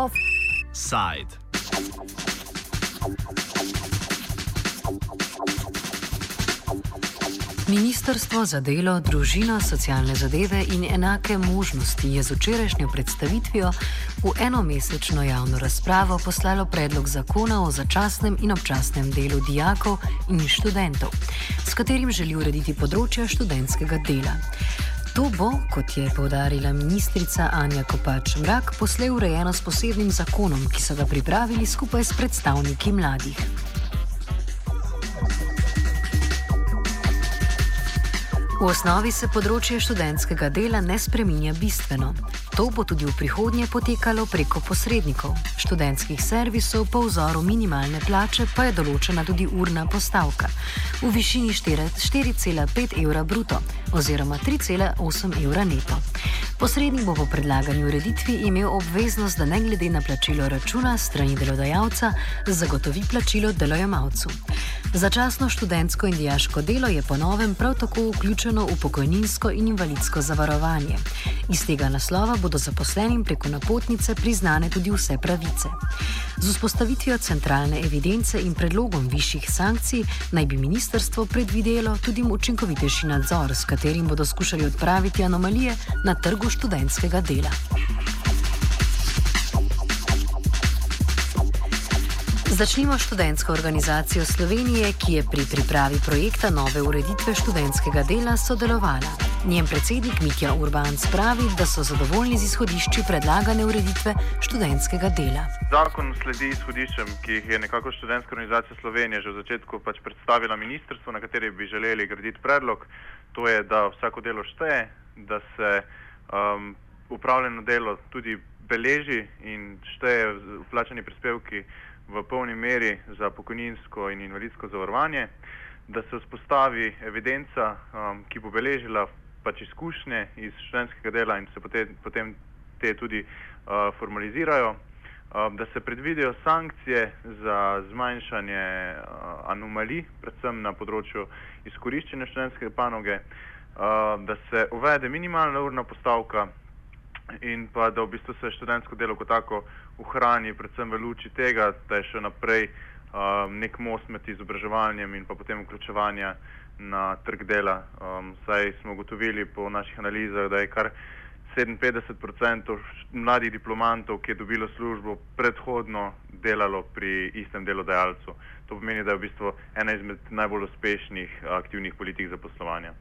Offside. Ministrstvo za delo, družino, socialne zadeve in enake možnosti je z včerajšnjo predstavitvijo v enomesečno javno razpravo poslalo predlog zakona o začasnem in občasnem delu dijakov in študentov, s katerim želi urediti področja študentskega dela. To bo, kot je povdarila ministrica Anja Kopač Mrak, poslej urejeno s posebnim zakonom, ki so ga pripravili skupaj s predstavniki mladih. V osnovi se področje študentskega dela ne spreminja bistveno. To bo tudi v prihodnje potekalo preko posrednikov. Študentskih servisov po vzoru minimalne plače pa je določena tudi urna postavka v višini 4,5 evra bruto oziroma 3,8 evra neto. Posrednik bo po predlagani ureditvi imel obveznost, da ne glede na plačilo računa strani delodajalca, zagotovi plačilo delojemalcu. Začasno študentsko in dijaško delo je po novem prav tako vključeno v pokojninsko in invalidsko zavarovanje. Iz tega naslova bodo zaposlenim preko napotnice priznane tudi vse pravice. Z vzpostavitvijo centralne evidence in predlogom višjih sankcij naj bi ministrstvo predvidelo tudi učinkovitejši nadzor, s katerim bodo skušali odpraviti anomalije na trgu študentskega dela. Začnimo študentsko organizacijo Slovenije, ki je pri pripravi projekta nove ureditve študentskega dela sodelovala. Njen predsednik Mitja Urban pravi, da so zadovoljni z izhodišči predlagane ureditve študentskega dela. Zakon sledi izhodiščem, ki jih je nekako študentska organizacija Slovenije že v začetku pač predstavila ministrstvo, na kateri bi želeli graditi predlog. To je, da vsako delo šteje, da se um, upravljeno delo tudi beleži in šteje vplačani prispevki v polni meri za pokojninsko in invalidsko zavarovanje, da se vzpostavi evidenca, um, ki bo beležila pač izkušnje iz študentskega dela in se potem, potem te tudi uh, formalizirajo, um, da se predvidijo sankcije za zmanjšanje uh, anomalij, predvsem na področju izkoriščene študentske panoge, uh, da se uvede minimalna urna postavka in pa da v bistvu se študentsko delo kot tako ohrani, predvsem v luči tega, da je še naprej um, nek most med izobraževanjem in pa potem vključevanja na trg dela. Um, saj smo ugotovili po naših analizah, da je kar 57% mladih diplomantov, ki je dobilo službo, predhodno delalo pri istem delodajalcu. To pomeni, da je v bistvu ena izmed najbolj uspešnih aktivnih politik zaposlovanja.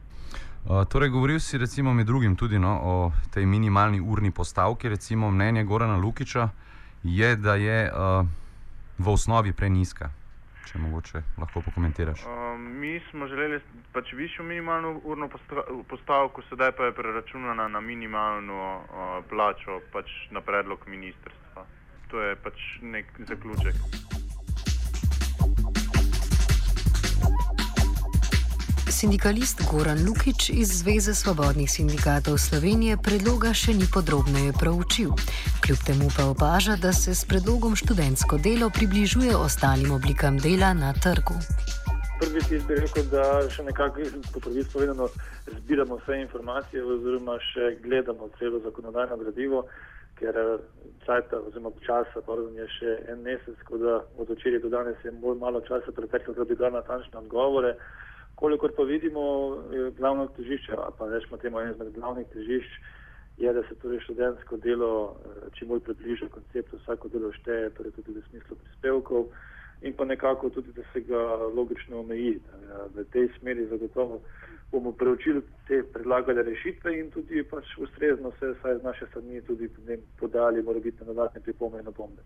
Uh, torej, govoril si recimo med drugim tudi no, o tej minimalni urni postavki, recimo mnenje Gorana Lukiča je, da je uh, v osnovi preniska. Če mogoče lahko pokomentiraš. Uh, mi smo želeli pač višjo minimalno urno postavko, sedaj pa je preračunana na minimalno uh, plačo pač na predlog ministrstva. To je pač nek zaključek. Sindikalist Goran Lukič iz Zveze svobodnih sindikatov Slovenije predloga še ni podrobneje proučil. Kljub temu pa opaža, da se s predlogom študentsko delo približuje ostalim oblikam dela na trgu. Prvi ti bi rekel, da še nekako, po pravici povedano, zbiramo vse informacije oziroma še gledamo celo zakonodajno gradivo, ker časa oziroma časa, pardon, je še en mesec, tako da od včeraj do danes je bolj malo časa preteklo, da bi dal natančne odgovore. Kolikor pa vidimo, je glavno težišče, pa rečemo temu eno izmed glavnih težišč, je, da se torej študentsko delo eh, čim bolj približa konceptu, vsako delo šteje, torej tudi v smislu prispevkov in pa nekako tudi, da se ga logično omeji. V tej smeri zagotovo bomo preučili te predlagane rešitve in tudi pač ustrezno vse, saj z naše strani tudi podali morebitne dodatne pripombe in opombe.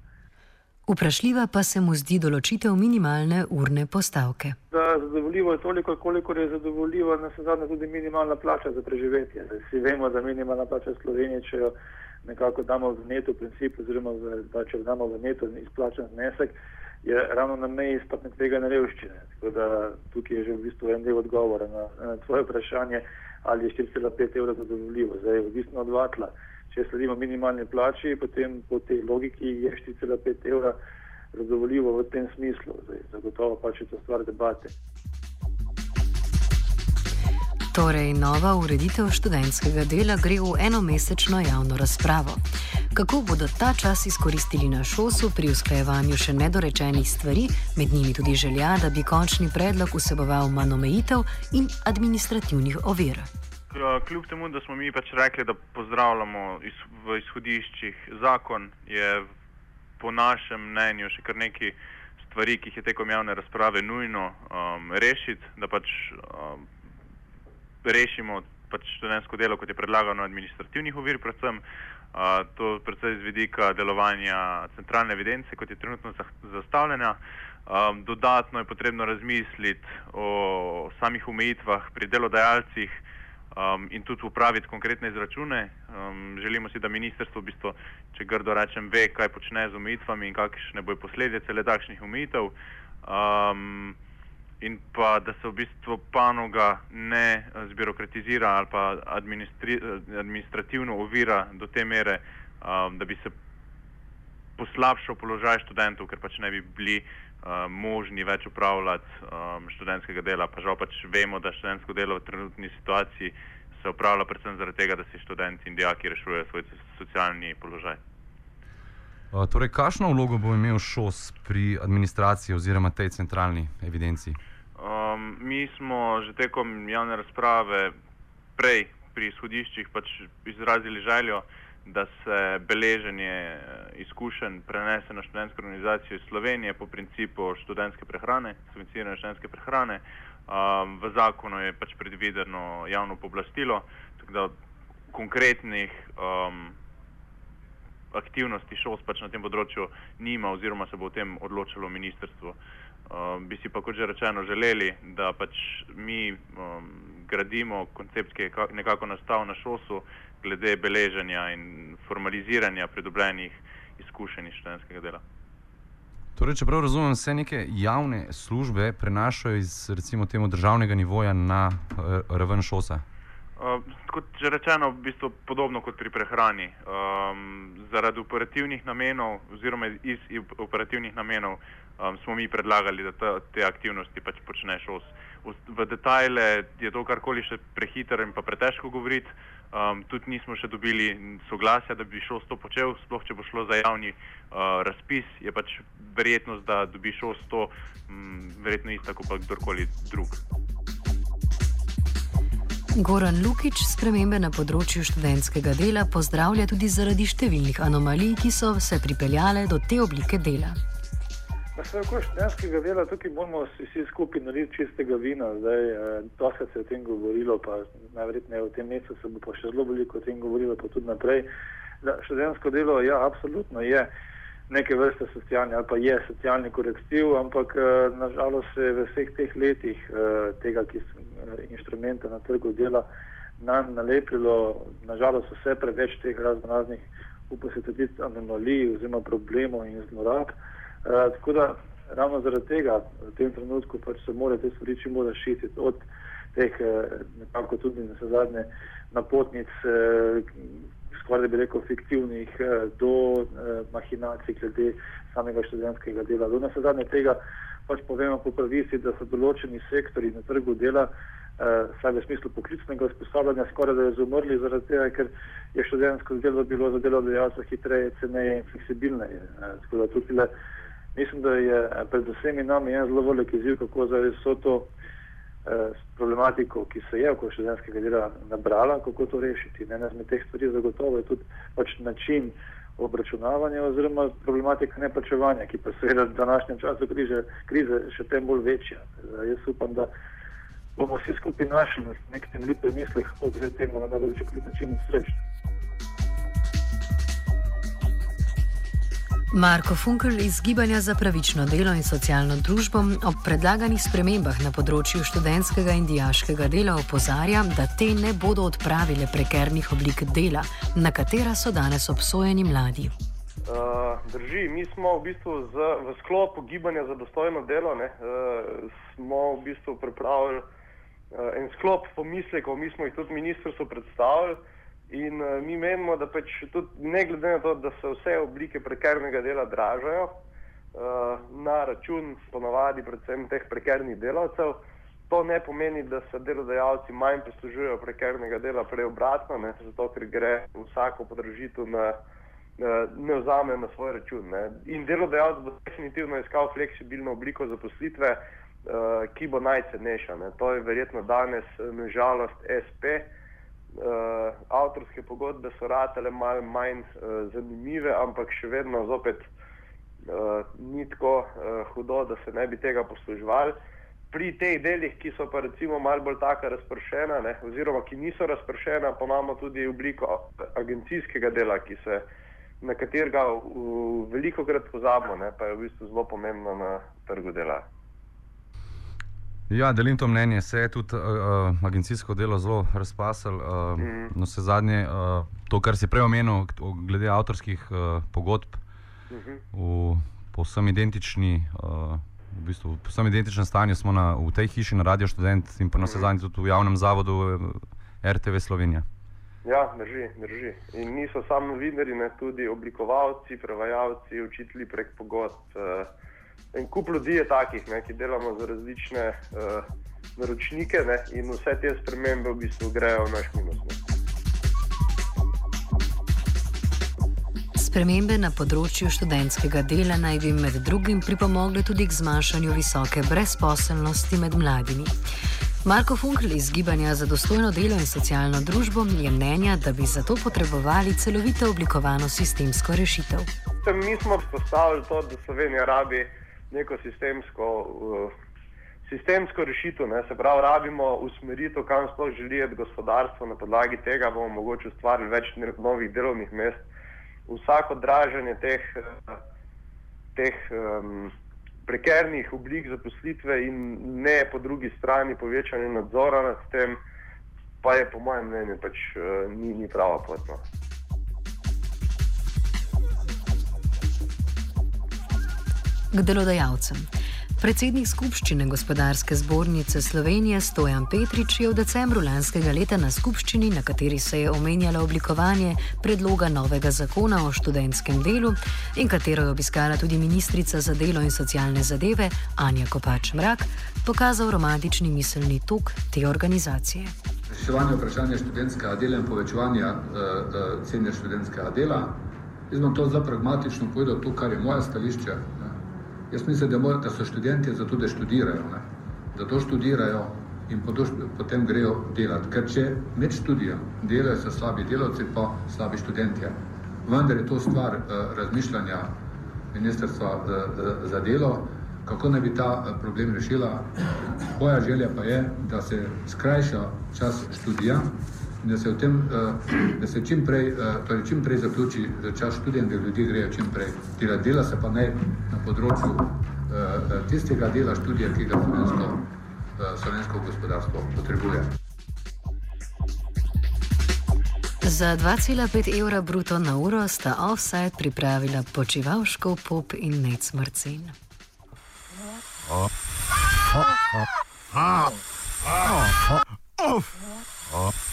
Vprašljiva pa se mu zdi določitev minimalne urne postavke. Zadovoljivo je toliko, koliko je zadovoljiva na zadnje tudi minimalna plača za preživetje. Vsi vemo, da minimalna plača v Sloveniji, če jo nekako damo v neto princip, oziroma da če jo damo v neto izplačen znesek, je ravno na meji stopne tvega na revščine. Da tukaj je že v bistvu en del odgovora na, na tvoje vprašanje, ali je 4,5 evra zadovoljivo. Zdaj je odvisno od vatla če sledimo minimalni plači, potem po tej logiki je 4,5 evra zadovoljivo v tem smislu. Zdaj, zagotovo pač je to stvar debate. Torej, nova ureditev študentskega dela gre v enomesečno javno razpravo. kako bodo ta čas izkoristili na šosu pri usklajevanju še nedorečenih stvari, med njimi tudi želja, da bi končni predlog vseboval manj omejitev in administrativnih ovir. Kljub temu, da smo mi pač rekli, da pozdravljamo v izhodiščih zakon, je po našem mnenju še kar nekaj stvari, ki jih je tekom javne razprave nujno um, rešiti, da pač um, rešimo pač študentsko delo, kot je predlagano, administrativnih ovir, predvsem uh, to predvsem iz vidika delovanja centralne evidence, kot je trenutno zastavljena. Um, dodatno je potrebno razmisliti o samih omejitvah pri delodajalcih, um, in tudi upraviti konkretne izračune. Um, želimo si, da ministrstvo, v bistvu, če grdo rečem, ve, kaj počne z omejitvami in kakšne bojo posledice le takšnih omejitev. Um, in pa da se v bistvu panoga ne zbirokratizira ali pa administri, administrativno ovira do te mere, um, da bi se poslabšal položaj študentov, ker pač ne bi bili uh, možni več upravljati um, študentskega dela. Pa žal pač vemo, da študentsko delo v trenutni situaciji se upravlja predvsem zaradi tega, da si študenti in dijaki rešujejo svoj socialni položaj. Uh, torej, kakšno vlogo bo imel ŠOS pri administraciji oziroma tej centralni evidenci? Um, mi smo že tekom javne razprave prej pri izhodiščih pač izrazili željo, da se beleženje eh, izkušenj prenese na študentsko organizacijo iz Slovenije po principu študentske prehrane, subvencionirane študentske prehrane. Um, v zakonu je pač predvideno javno poblastilo, tako da konkretnih um, aktivnosti šos pač na tem področju nima oziroma se bo o tem odločilo ministrstvo. Um, bi si pa kot že rečeno želeli, da pač mi um, gradimo koncept, ki je nekako nastal na šosu, glede beleženja in formaliziranja pridobljenih izkušenj iz študentskega dela. Torej, če prav razumem, vse neke javne službe prenašajo iz recimo temu državnega nivoja na uh, raven šosa? Uh, kot že rečeno, v bistvu podobno kot pri prehrani. Um, zaradi operativnih namenov oziroma iz, operativnih namenov um, smo mi predlagali, da ta, te aktivnosti pač počne šos. V, v detajle je to karkoli še prehiter in pa pretežko govoriti. Um, tudi nismo še dobili soglasja, da bi šel s to počel, sploh če bo šlo za javni uh, razpis, je pač verjetnost, da bi šel s to, um, verjetno ista kot pa kdorkoli drug. Goran Lukič spremembe na področju študentskega dela pozdravlja tudi zaradi številnih anomalij, ki so se pripeljale do te oblike dela. Vse oko študentskega dela, tukaj moramo vsi skupaj narediti čistega vina. Zdaj, eh, to se je o tem govorilo, pa najverjetneje v tem mesecu se bo pa še zelo veliko o tem govorilo, pa tudi naprej. Da, študentsko delo, ja, absolutno je neke vrste socialni ali pa je socialni korektiv, ampak eh, nažalost se v vseh teh letih eh, tega, ki so inštrumente na trgu dela, nam nalepilo, nažalost vse preveč teh raznoraznih, upam se tudi anomalij oziroma problemov in zlorab. Eh, tako da ravno zaradi tega v tem trenutku pač se mora te stvari čim bolj zaščititi od teh nekako tudi na zadnje napotnic, skoraj bi rekel fiktivnih, uh, do uh, mahinacij glede samega študentskega dela. Do na zadnje tega pač povemo po pravici, da so določeni sektori na trgu dela Uh, saj v smislu poklicnega usposabljanja skoraj da je izumrli zaradi tega, ker je študentsko delo bilo za delodajalca hitreje, ceneje in fleksibilneje. Uh, tako da tukaj le Mislim, da je eh, pred vsemi nami en zelo velik izziv, kako za vso to eh, problematiko, ki se je okoli študentskega dela nabrala, kako to rešiti. Ne, med teh stvari zagotovo je tudi pač način obračunavanja oziroma problematika neplačevanja, ki pa seveda v današnjem času krize, krize še tem bolj večja. Zdaj, jaz upam, da bomo vsi skupaj našli nek tem lipe misli, kako gre temu na najboljši način srečati. Marko Funkel iz Gibanja za pravično delo in socialno družbo ob predlaganih spremembah na področju študentskega in dijaškega dela opozarja, da te ne bodo odpravile prekernih oblik dela, na katera so danes obsojeni mladi. Uh, drži, mi smo v bistvu z, v sklopu gibanja za dostojno delo, ne, uh, smo v bistvu pripravili uh, en sklop pomislekov, mi smo jih tudi ministrstvu predstavili. In uh, mi menimo, da pač tudi ne glede na to, da se vse oblike prekernega dela dražajo uh, na račun ponovadi predvsem teh prekernih delavcev, to ne pomeni, da se delodajalci manj poslužujejo prekernega dela, prej obratno, ne, zato ker gre vsako podražitev na ne vzame na svoj račun. Ne. In delodajalec bo definitivno iskal fleksibilno obliko zaposlitve, uh, ki bo najcenejša. Ne. To je verjetno danes, nažalost, SP. Uh, avtorske pogodbe so ratele malo manj uh, zanimive, ampak še vedno zopet uh, ni tako uh, hudo, da se ne bi tega posluževali. Pri teh delih, ki so pa recimo malo bolj tako razpršena, ne, oziroma ki niso razpršena, pa imamo tudi obliko agencijskega dela, se, na katerega veliko krat pozabimo, ne, pa je v bistvu zelo pomembno na trgu dela. Ja, delim to mnenje. Se je tudi uh, agencijsko delo zelo razpasalo. Uh, mm. no, vse zadnje, uh, to, kar si prej omenil, glede avtorskih uh, pogodb, mm -hmm. v povsem identični. Uh, v bistvu, v vsem identičnem stanju smo na, v tej hiši na Radio Student in pa na vse zadnje tudi v javnem zavodu eh, RTV Slovenija. Ja, drži, drži. In niso samo novinari, ne tudi oblikovalci, prevajalci, učitelji prek pogodb. Uh, en kup ljudi je takih, ne, ki delamo za različne uh, naročnike ne, in vse te spremembe v bistvu grejo v naš minus. Ne. Spremembe na področju študentskega dela naj bi med drugim pripomogle tudi k zmanjšanju visoke brezposelnosti med mladimi. Marko Funkl iz Gibanja za dostojno delo in socialno družbo je mnenja, da bi zato potrebovali celovito oblikovano sistemsko rešitev. Mi smo vzpostavili to, da Slovenija rabi neko sistemsko, uh, sistemsko rešitev. Ne? Se pravi, rabimo usmeritev, kam sploh želi gospodarstvo. Na podlagi tega bomo mogoče ustvarili več novih delovnih mest vsako draženje teh, teh um, prekernih oblik zaposlitve in ne po drugi strani povečanje nadzora nad tem, pa je po mojem mnenju pač uh, ni, ni prava pot. No. K delodajalcem. Predsednik skupščine gospodarske zbornice Slovenije Stojan Petrič je v decembru lanskega leta na skupščini, na kateri se je omenjalo oblikovanje predloga novega zakona o študentskem delu in katero je obiskala tudi ministrica za delo in socialne zadeve Anja Kopač Mrak, pokazal romantični miselni tok te organizacije. Reševanje vprašanja študentskega dela in povečevanja uh, uh, cene študentskega dela. Jaz bom to zelo pragmatično povedal, to, kar je moje stališče. Jaz mislim, da, mora, da so študenti zato, da študirajo. Ne? Da to študirajo in potem grejo delati. Ker če med študijo delajo so slabi delavci, pa slabi študenti. Vendar je to stvar uh, razmišljanja Ministrstva uh, za delo, kako naj bi ta uh, problem rešila. Moja želja pa je, da se skrajša čas študija in da se, tem, uh, da se čim, prej, uh, torej čim prej zaključi čas študija in da ljudje grejo čim prej. Dela, dela se pa naj na področju uh, tistega dela študija, ki ga slovensko, slovensko gospodarstvo potrebuje. Za 2,5 evra bruto na uro sta offside pripravila počivalško pop in nec mrcin. Oh. Oh. Oh. Oh. Oh. Oh.